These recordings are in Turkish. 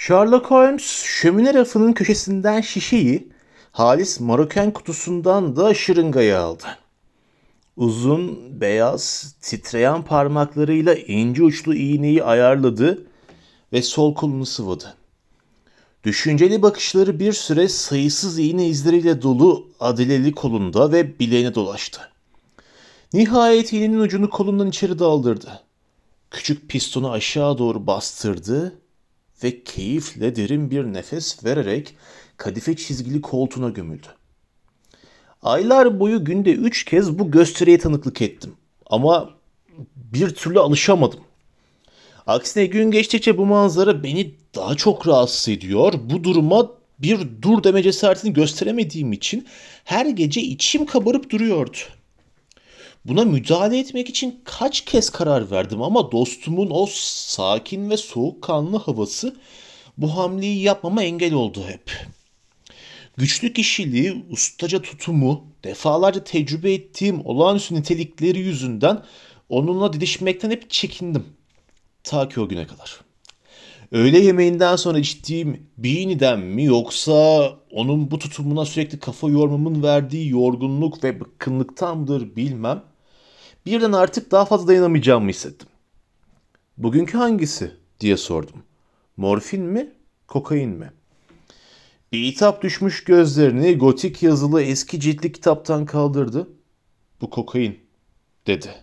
Sherlock Holmes şömine rafının köşesinden şişeyi, halis maroken kutusundan da şırıngayı aldı. Uzun, beyaz, titreyen parmaklarıyla ince uçlu iğneyi ayarladı ve sol kolunu sıvadı. Düşünceli bakışları bir süre sayısız iğne izleriyle dolu adileli kolunda ve bileğine dolaştı. Nihayet iğnenin ucunu kolundan içeri daldırdı. Küçük pistonu aşağı doğru bastırdı ve keyifle derin bir nefes vererek kadife çizgili koltuğuna gömüldü. Aylar boyu günde üç kez bu gösteriye tanıklık ettim. Ama bir türlü alışamadım. Aksine gün geçtikçe bu manzara beni daha çok rahatsız ediyor. Bu duruma bir dur deme cesaretini gösteremediğim için her gece içim kabarıp duruyordu. Buna müdahale etmek için kaç kez karar verdim ama dostumun o sakin ve soğukkanlı havası bu hamleyi yapmama engel oldu hep. Güçlü kişiliği, ustaca tutumu, defalarca tecrübe ettiğim olağanüstü nitelikleri yüzünden onunla didişmekten hep çekindim. Ta ki o güne kadar. Öğle yemeğinden sonra içtiğim Beanie'den mi yoksa onun bu tutumuna sürekli kafa yormamın verdiği yorgunluk ve bıkkınlıktan bilmem. Birden artık daha fazla dayanamayacağımı hissettim. Bugünkü hangisi diye sordum. Morfin mi, kokain mi? Bir hitap düşmüş gözlerini gotik yazılı eski ciltli kitaptan kaldırdı. Bu kokain dedi.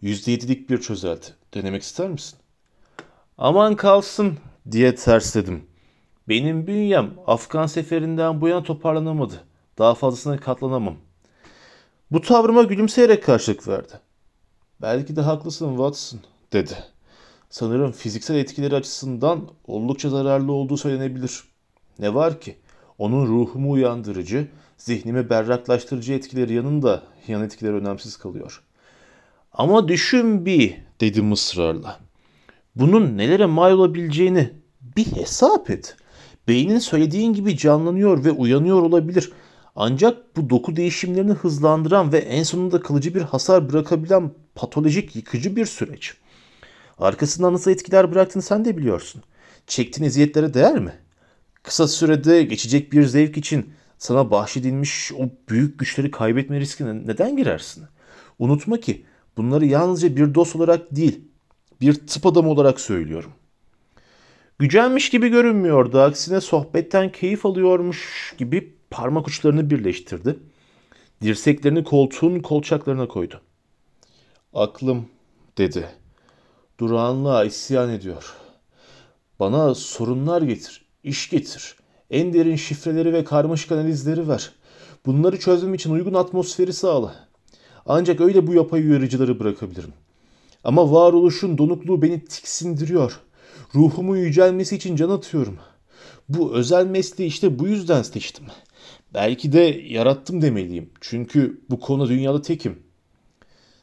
Yüzde yedilik bir çözelti. Denemek ister misin? Aman kalsın diye tersledim. Benim bünyem Afgan seferinden bu yana toparlanamadı. Daha fazlasına katlanamam. Bu tavrıma gülümseyerek karşılık verdi. Belki de haklısın Watson dedi. Sanırım fiziksel etkileri açısından oldukça zararlı olduğu söylenebilir. Ne var ki onun ruhumu uyandırıcı, zihnimi berraklaştırıcı etkileri yanında yan etkileri önemsiz kalıyor. Ama düşün bir dedim ısrarla. Bunun nelere mal olabileceğini bir hesap et. Beynin söylediğin gibi canlanıyor ve uyanıyor olabilir. Ancak bu doku değişimlerini hızlandıran ve en sonunda kalıcı bir hasar bırakabilen patolojik yıkıcı bir süreç. Arkasından nasıl etkiler bıraktığını sen de biliyorsun. Çektiğin eziyetlere değer mi? Kısa sürede geçecek bir zevk için sana bahşedilmiş o büyük güçleri kaybetme riskine neden girersin? Unutma ki bunları yalnızca bir dost olarak değil, bir tıp adamı olarak söylüyorum. Gücenmiş gibi görünmüyordu. Aksine sohbetten keyif alıyormuş gibi parmak uçlarını birleştirdi. Dirseklerini koltuğun kolçaklarına koydu. Aklım dedi. Durağanlığa isyan ediyor. Bana sorunlar getir, iş getir. En derin şifreleri ve karmaşık analizleri ver. Bunları çözmem için uygun atmosferi sağla. Ancak öyle bu yapay uyarıcıları bırakabilirim. Ama varoluşun donukluğu beni tiksindiriyor. Ruhumun yücelmesi için can atıyorum. Bu özel mesleği işte bu yüzden seçtim. Belki de yarattım demeliyim. Çünkü bu konu dünyada tekim.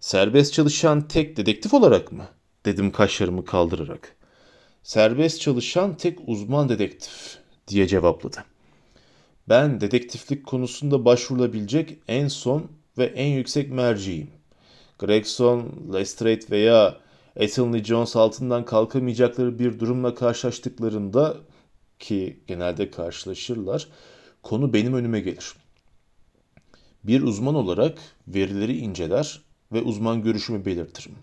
Serbest çalışan tek dedektif olarak mı? Dedim kaşlarımı kaldırarak. Serbest çalışan tek uzman dedektif diye cevapladı. Ben dedektiflik konusunda başvurulabilecek en son ve en yüksek merciyim. Gregson, Lestrade veya Ethelney Jones altından kalkamayacakları bir durumla karşılaştıklarında ki genelde karşılaşırlar, konu benim önüme gelir. Bir uzman olarak verileri inceler ve uzman görüşümü belirtirim.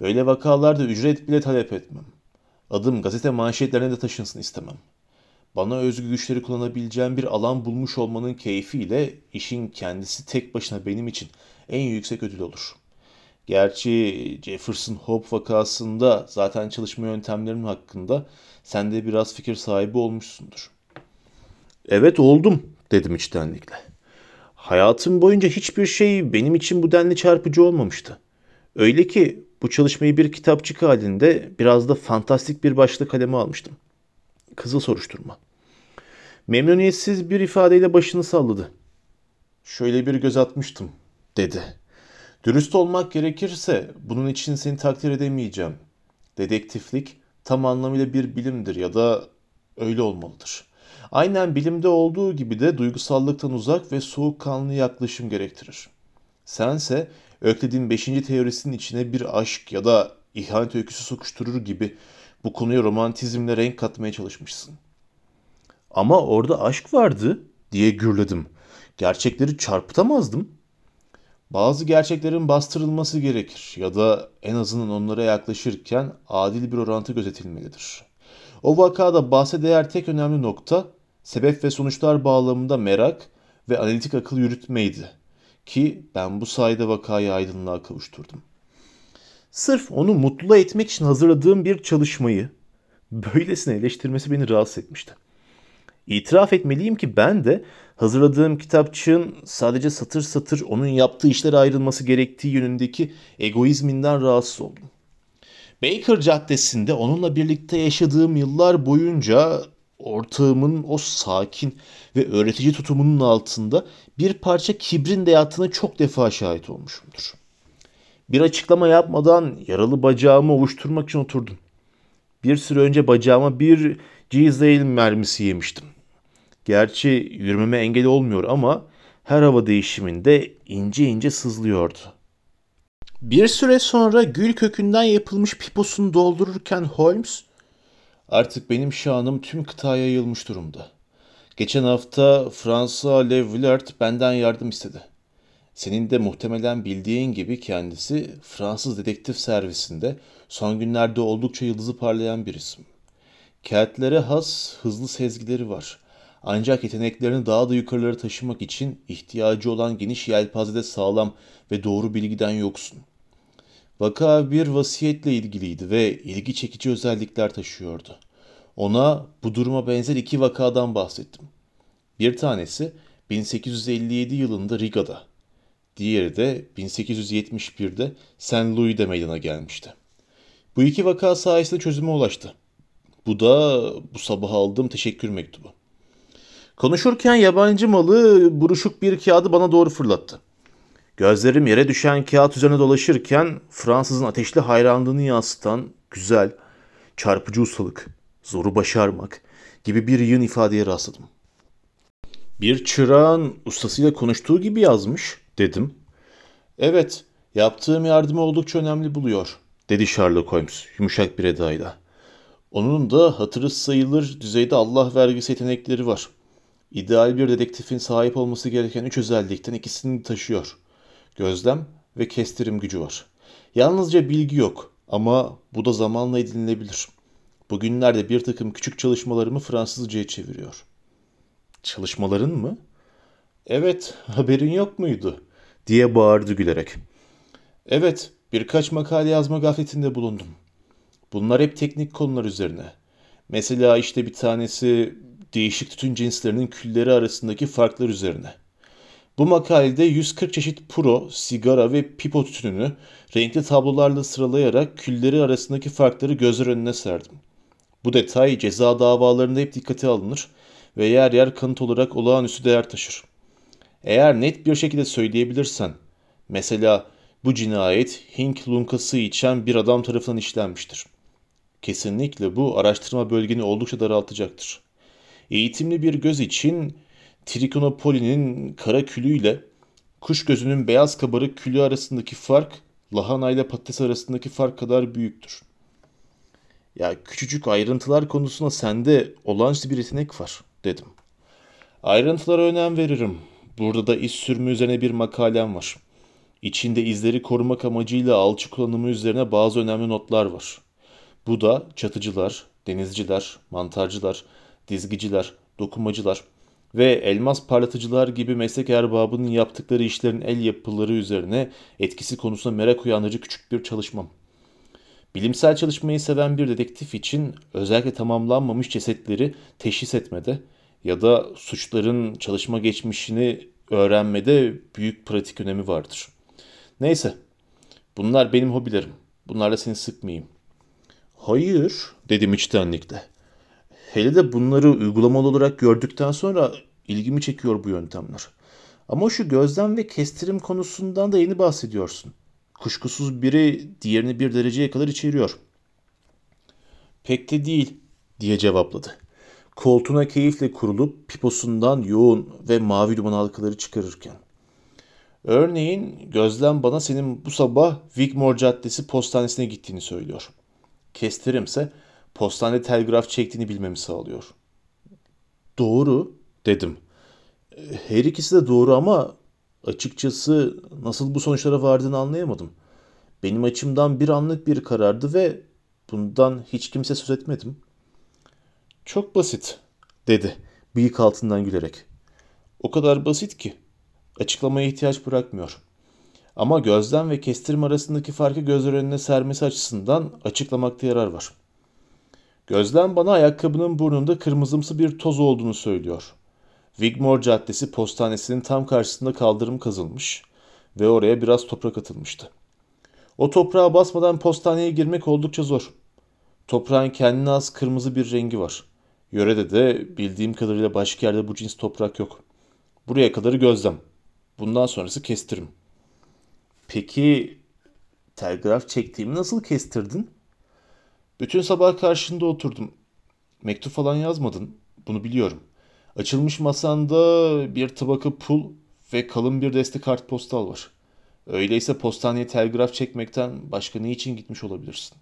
Böyle vakalarda ücret bile talep etmem. Adım gazete manşetlerine de taşınsın istemem. Bana özgü güçleri kullanabileceğim bir alan bulmuş olmanın keyfiyle işin kendisi tek başına benim için en yüksek ödül olur. Gerçi Jefferson Hope vakasında zaten çalışma yöntemlerim hakkında sen de biraz fikir sahibi olmuşsundur. Evet oldum dedim içtenlikle. Hayatım boyunca hiçbir şey benim için bu denli çarpıcı olmamıştı. Öyle ki bu çalışmayı bir kitapçık halinde biraz da fantastik bir başlık kaleme almıştım. Kızıl soruşturma. Memnuniyetsiz bir ifadeyle başını salladı. Şöyle bir göz atmıştım dedi. Dürüst olmak gerekirse bunun için seni takdir edemeyeceğim. Dedektiflik tam anlamıyla bir bilimdir ya da öyle olmalıdır. Aynen bilimde olduğu gibi de duygusallıktan uzak ve soğukkanlı yaklaşım gerektirir. Sense Öklid'in 5. teorisinin içine bir aşk ya da ihanet öyküsü sokuşturur gibi bu konuya romantizmle renk katmaya çalışmışsın. Ama orada aşk vardı diye gürledim. Gerçekleri çarpıtamazdım. Bazı gerçeklerin bastırılması gerekir ya da en azından onlara yaklaşırken adil bir orantı gözetilmelidir. O vakada bahse değer tek önemli nokta sebep ve sonuçlar bağlamında merak ve analitik akıl yürütmeydi. Ki ben bu sayede vakayı aydınlığa kavuşturdum. Sırf onu mutlu etmek için hazırladığım bir çalışmayı böylesine eleştirmesi beni rahatsız etmişti. İtiraf etmeliyim ki ben de hazırladığım kitapçığın sadece satır satır onun yaptığı işlere ayrılması gerektiği yönündeki egoizminden rahatsız oldum. Baker Caddesi'nde onunla birlikte yaşadığım yıllar boyunca ortağımın o sakin ve öğretici tutumunun altında bir parça kibrin de yattığına çok defa şahit olmuşumdur. Bir açıklama yapmadan yaralı bacağımı ovuşturmak için oturdum. Bir süre önce bacağıma bir Cizrail mermisi yemiştim. Gerçi yürümeme engel olmuyor ama her hava değişiminde ince ince sızlıyordu. Bir süre sonra gül kökünden yapılmış piposunu doldururken Holmes, artık benim şanım tüm kıtaya yayılmış durumda. Geçen hafta François Le Villard benden yardım istedi. Senin de muhtemelen bildiğin gibi kendisi Fransız dedektif servisinde son günlerde oldukça yıldızı parlayan bir isim. Keltlere has hızlı sezgileri var. Ancak yeteneklerini daha da yukarılara taşımak için ihtiyacı olan geniş yelpazede sağlam ve doğru bilgiden yoksun. Vaka bir vasiyetle ilgiliydi ve ilgi çekici özellikler taşıyordu. Ona bu duruma benzer iki vakadan bahsettim. Bir tanesi 1857 yılında Riga'da, diğeri de 1871'de St. Louis'de meydana gelmişti. Bu iki vaka sayesinde çözüme ulaştı. Bu da bu sabah aldığım teşekkür mektubu. Konuşurken yabancı malı buruşuk bir kağıdı bana doğru fırlattı. Gözlerim yere düşen kağıt üzerine dolaşırken Fransızın ateşli hayranlığını yansıtan güzel, çarpıcı ustalık, zoru başarmak gibi bir yığın ifadeye rastladım. Bir çırağın ustasıyla konuştuğu gibi yazmış dedim. Evet, yaptığım yardımı oldukça önemli buluyor dedi Sherlock Holmes yumuşak bir edayla. Onun da hatırı sayılır düzeyde Allah vergisi yetenekleri var. İdeal bir dedektifin sahip olması gereken üç özellikten ikisini taşıyor. Gözlem ve kestirim gücü var. Yalnızca bilgi yok ama bu da zamanla edinilebilir. Bugünlerde bir takım küçük çalışmalarımı Fransızca'ya çeviriyor. Çalışmaların mı? Evet, haberin yok muydu? diye bağırdı gülerek. Evet, birkaç makale yazma gafletinde bulundum. Bunlar hep teknik konular üzerine. Mesela işte bir tanesi değişik tütün cinslerinin külleri arasındaki farklar üzerine. Bu makalede 140 çeşit puro, sigara ve pipo tütününü renkli tablolarla sıralayarak külleri arasındaki farkları gözler önüne serdim. Bu detay ceza davalarında hep dikkate alınır ve yer yer kanıt olarak olağanüstü değer taşır. Eğer net bir şekilde söyleyebilirsen, mesela bu cinayet Hink lunkası içen bir adam tarafından işlenmiştir. Kesinlikle bu araştırma bölgeni oldukça daraltacaktır. Eğitimli bir göz için Trikonopoli'nin kara külüyle kuş gözünün beyaz kabarık külü arasındaki fark lahana ile patates arasındaki fark kadar büyüktür. Ya küçücük ayrıntılar konusunda sende olağanüstü bir yetenek var dedim. Ayrıntılara önem veririm. Burada da iz sürümü üzerine bir makalem var. İçinde izleri korumak amacıyla alçı kullanımı üzerine bazı önemli notlar var. Bu da çatıcılar, denizciler, mantarcılar, dizgiciler, dokumacılar ve elmas parlatıcılar gibi meslek erbabının yaptıkları işlerin el yapıları üzerine etkisi konusunda merak uyandırıcı küçük bir çalışmam. Bilimsel çalışmayı seven bir dedektif için özellikle tamamlanmamış cesetleri teşhis etmede ya da suçların çalışma geçmişini öğrenmede büyük pratik önemi vardır. Neyse, bunlar benim hobilerim. Bunlarla seni sıkmayayım. Hayır, dedim içtenlikle. Hele de bunları uygulamalı olarak gördükten sonra ilgimi çekiyor bu yöntemler. Ama şu gözlem ve kestirim konusundan da yeni bahsediyorsun. Kuşkusuz biri diğerini bir dereceye kadar içeriyor. Pek de değil diye cevapladı. Koltuğuna keyifle kurulup piposundan yoğun ve mavi duman halkaları çıkarırken. Örneğin gözlem bana senin bu sabah Wigmore Caddesi postanesine gittiğini söylüyor. Kestirimse postane telgraf çektiğini bilmemi sağlıyor. Doğru dedim. Her ikisi de doğru ama açıkçası nasıl bu sonuçlara vardığını anlayamadım. Benim açımdan bir anlık bir karardı ve bundan hiç kimse söz etmedim. Çok basit dedi bıyık altından gülerek. O kadar basit ki açıklamaya ihtiyaç bırakmıyor. Ama gözlem ve kestirme arasındaki farkı gözler önüne sermesi açısından açıklamakta yarar var. Gözlem bana ayakkabının burnunda kırmızımsı bir toz olduğunu söylüyor. Wigmore Caddesi postanesinin tam karşısında kaldırım kazılmış ve oraya biraz toprak atılmıştı. O toprağa basmadan postaneye girmek oldukça zor. Toprağın kendine az kırmızı bir rengi var. Yörede de bildiğim kadarıyla başka yerde bu cins toprak yok. Buraya kadarı gözlem. Bundan sonrası kestirim. Peki telgraf çektiğimi nasıl kestirdin? Bütün sabah karşında oturdum. Mektup falan yazmadın. Bunu biliyorum. Açılmış masanda bir tabaka pul ve kalın bir deste kartpostal var. Öyleyse postaneye telgraf çekmekten başka ne için gitmiş olabilirsin?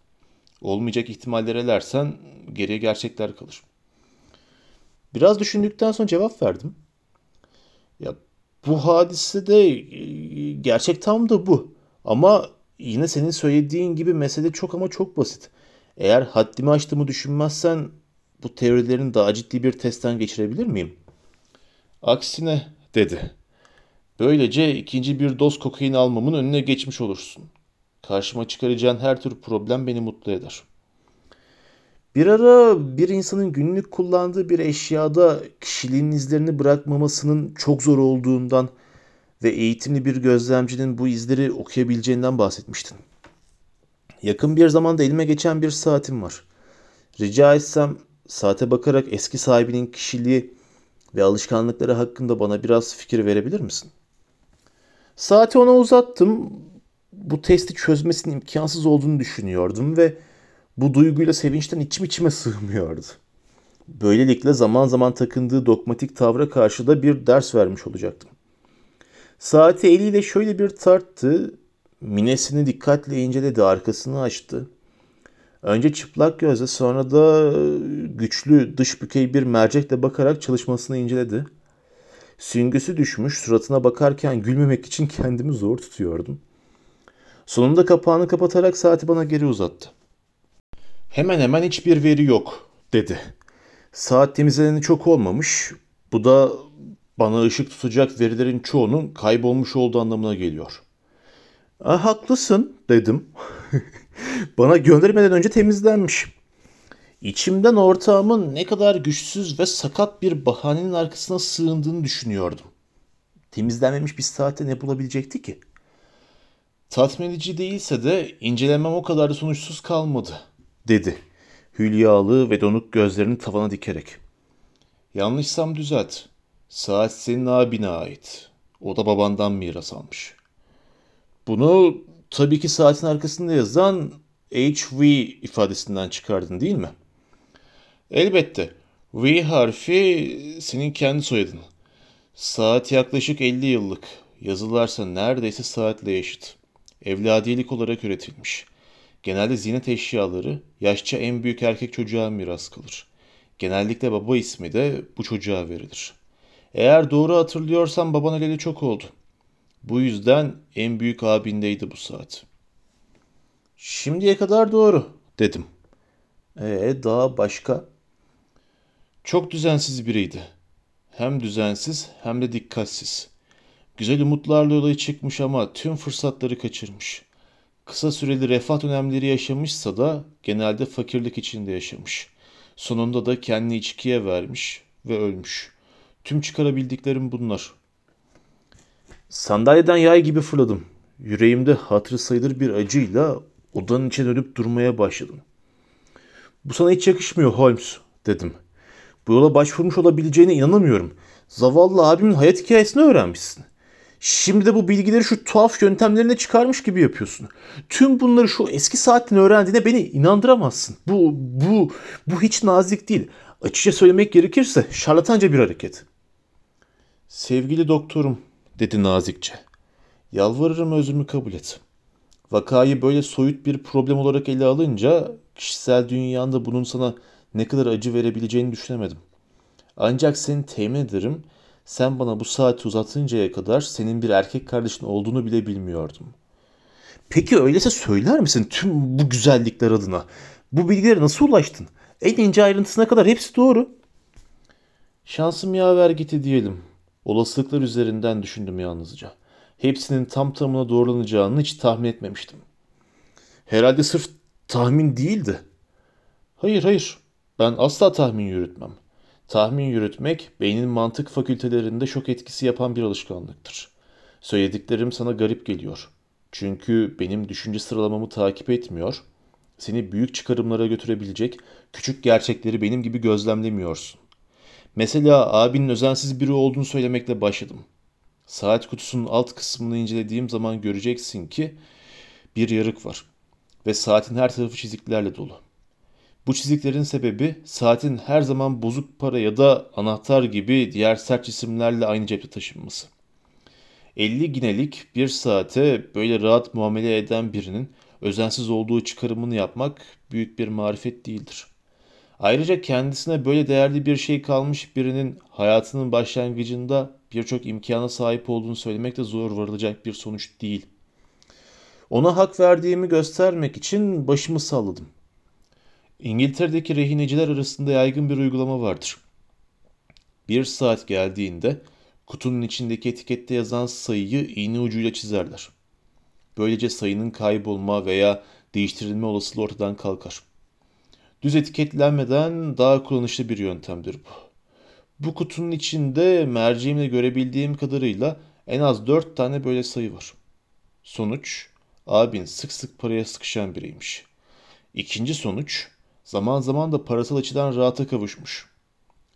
Olmayacak ihtimalleri elersen geriye gerçekler kalır. Biraz düşündükten sonra cevap verdim. Ya bu hadise de e, gerçek tam da bu. Ama yine senin söylediğin gibi mesele çok ama çok basit. Eğer haddimi aştığımı düşünmezsen bu teorilerin daha ciddi bir testten geçirebilir miyim? Aksine dedi. Böylece ikinci bir doz kokain almamın önüne geçmiş olursun. Karşıma çıkaracağın her tür problem beni mutlu eder. Bir ara bir insanın günlük kullandığı bir eşyada kişiliğin izlerini bırakmamasının çok zor olduğundan ve eğitimli bir gözlemcinin bu izleri okuyabileceğinden bahsetmiştin. Yakın bir zamanda elime geçen bir saatim var. Rica etsem saate bakarak eski sahibinin kişiliği ve alışkanlıkları hakkında bana biraz fikir verebilir misin? Saati ona uzattım. Bu testi çözmesinin imkansız olduğunu düşünüyordum ve bu duyguyla sevinçten içim içime sığmıyordu. Böylelikle zaman zaman takındığı dogmatik tavra karşı da bir ders vermiş olacaktım. Saati eliyle şöyle bir tarttı, minesini dikkatle inceledi, arkasını açtı. Önce çıplak gözle sonra da güçlü dış bükey bir mercekle bakarak çalışmasını inceledi. Süngüsü düşmüş, suratına bakarken gülmemek için kendimi zor tutuyordum. Sonunda kapağını kapatarak saati bana geri uzattı. Hemen hemen hiçbir veri yok, dedi. Saat temizleneni çok olmamış. Bu da bana ışık tutacak verilerin çoğunun kaybolmuş olduğu anlamına geliyor. Ah, haklısın, dedim. bana göndermeden önce temizlenmiş. İçimden ortağımın ne kadar güçsüz ve sakat bir bahanenin arkasına sığındığını düşünüyordum. Temizlenmemiş bir saate ne bulabilecekti ki? Tatmin değilse de incelemem o kadar da sonuçsuz kalmadı, dedi. Hülyalı ve donuk gözlerini tavana dikerek. Yanlışsam düzelt. Saat senin abine ait. O da babandan miras almış. Bunu tabii ki saatin arkasında yazan HV ifadesinden çıkardın değil mi? Elbette. V harfi senin kendi soyadın. Saat yaklaşık 50 yıllık. Yazılarsa neredeyse saatle eşit. Evladiyelik olarak üretilmiş. Genelde zinet eşyaları yaşça en büyük erkek çocuğa miras kalır. Genellikle baba ismi de bu çocuğa verilir. Eğer doğru hatırlıyorsam baban öleli çok oldu. Bu yüzden en büyük abindeydi bu saat. Şimdiye kadar doğru dedim. Ee daha başka? Çok düzensiz biriydi. Hem düzensiz hem de dikkatsiz. Güzel umutlarla yola çıkmış ama tüm fırsatları kaçırmış. Kısa süreli refah dönemleri yaşamışsa da genelde fakirlik içinde yaşamış. Sonunda da kendini içkiye vermiş ve ölmüş. Tüm çıkarabildiklerim bunlar. Sandalyeden yay gibi fırladım. Yüreğimde hatırı sayılır bir acıyla odanın içine dönüp durmaya başladım. Bu sana hiç yakışmıyor Holmes dedim. Bu yola başvurmuş olabileceğine inanamıyorum. Zavallı abimin hayat hikayesini öğrenmişsin. Şimdi de bu bilgileri şu tuhaf yöntemlerine çıkarmış gibi yapıyorsun. Tüm bunları şu eski saatten öğrendiğine beni inandıramazsın. Bu, bu, bu hiç nazik değil. Açıkça söylemek gerekirse şarlatanca bir hareket. Sevgili doktorum, dedi nazikçe. Yalvarırım özümü kabul et. Vakayı böyle soyut bir problem olarak ele alınca kişisel dünyanda bunun sana ne kadar acı verebileceğini düşünemedim. Ancak seni temin ederim, sen bana bu saati uzatıncaya kadar senin bir erkek kardeşin olduğunu bile bilmiyordum. Peki öyleyse söyler misin tüm bu güzellikler adına? Bu bilgilere nasıl ulaştın? En ince ayrıntısına kadar hepsi doğru. Şansım yaver gitti diyelim. Olasılıklar üzerinden düşündüm yalnızca. Hepsinin tam tamına doğrulanacağını hiç tahmin etmemiştim. Herhalde sırf tahmin değildi. Hayır hayır. Ben asla tahmin yürütmem. Tahmin yürütmek beynin mantık fakültelerinde şok etkisi yapan bir alışkanlıktır. Söylediklerim sana garip geliyor. Çünkü benim düşünce sıralamamı takip etmiyor, seni büyük çıkarımlara götürebilecek küçük gerçekleri benim gibi gözlemlemiyorsun. Mesela abinin özensiz biri olduğunu söylemekle başladım. Saat kutusunun alt kısmını incelediğim zaman göreceksin ki bir yarık var ve saatin her tarafı çiziklerle dolu. Bu çiziklerin sebebi saatin her zaman bozuk para ya da anahtar gibi diğer sert cisimlerle aynı cepte taşınması. 50 ginelik bir saate böyle rahat muamele eden birinin özensiz olduğu çıkarımını yapmak büyük bir marifet değildir. Ayrıca kendisine böyle değerli bir şey kalmış birinin hayatının başlangıcında birçok imkana sahip olduğunu söylemek de zor varılacak bir sonuç değil. Ona hak verdiğimi göstermek için başımı salladım. İngiltere'deki rehineciler arasında yaygın bir uygulama vardır. Bir saat geldiğinde kutunun içindeki etikette yazan sayıyı iğne ucuyla çizerler. Böylece sayının kaybolma veya değiştirilme olasılığı ortadan kalkar. Düz etiketlenmeden daha kullanışlı bir yöntemdir bu. Bu kutunun içinde merceğimle görebildiğim kadarıyla en az 4 tane böyle sayı var. Sonuç, abin sık sık paraya sıkışan biriymiş. İkinci sonuç, zaman zaman da parasal açıdan rahata kavuşmuş.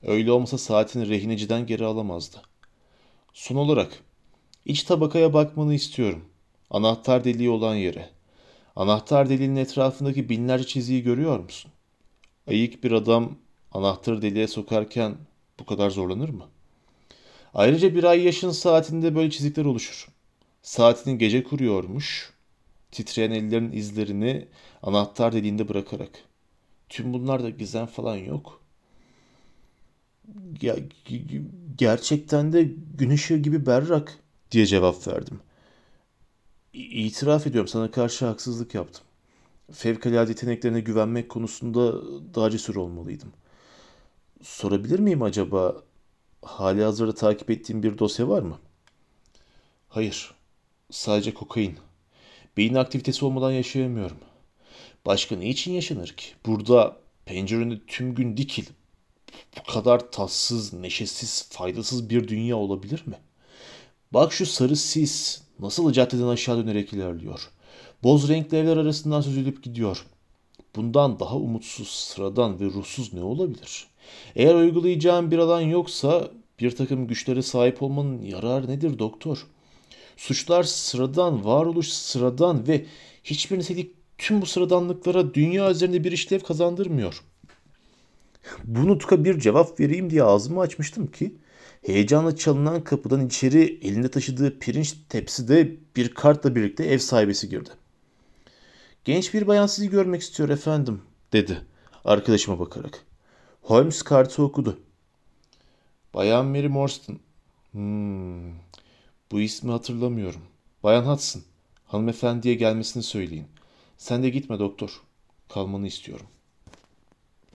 Öyle olmasa saatini rehineciden geri alamazdı. Son olarak, iç tabakaya bakmanı istiyorum. Anahtar deliği olan yere. Anahtar deliğinin etrafındaki binlerce çiziyi görüyor musun? Ayık bir adam anahtarı deliğe sokarken bu kadar zorlanır mı? Ayrıca bir ay yaşın saatinde böyle çizikler oluşur. Saatini gece kuruyormuş, titreyen ellerin izlerini anahtar deliğinde bırakarak. Tüm bunlarda gizem falan yok. Ya, gerçekten de gün ışığı gibi berrak diye cevap verdim. İtiraf ediyorum sana karşı haksızlık yaptım. Fevkalade yeteneklerine güvenmek konusunda daha cesur olmalıydım. Sorabilir miyim acaba hali hazırda takip ettiğim bir dosya var mı? Hayır. Sadece kokain. Beyin aktivitesi olmadan yaşayamıyorum. Başka ne için yaşanır ki? Burada pencerende tüm gün dikil. Bu kadar tatsız, neşesiz, faydasız bir dünya olabilir mi? Bak şu sarı sis nasıl caddeden aşağı dönerek ilerliyor. Boz renkli evler arasından süzülüp gidiyor. Bundan daha umutsuz, sıradan ve ruhsuz ne olabilir? Eğer uygulayacağım bir alan yoksa bir takım güçlere sahip olmanın yararı nedir doktor? Suçlar sıradan, varoluş sıradan ve hiçbir nitelik tüm bu sıradanlıklara dünya üzerinde bir işlev kazandırmıyor. Bu nutka bir cevap vereyim diye ağzımı açmıştım ki heyecanla çalınan kapıdan içeri elinde taşıdığı pirinç tepside bir kartla birlikte ev sahibesi girdi. Genç bir bayan sizi görmek istiyor efendim dedi arkadaşıma bakarak. Holmes kartı okudu. Bayan Mary Morstan. Hmm, bu ismi hatırlamıyorum. Bayan Hudson. Hanımefendiye gelmesini söyleyin. Sen de gitme doktor. Kalmanı istiyorum.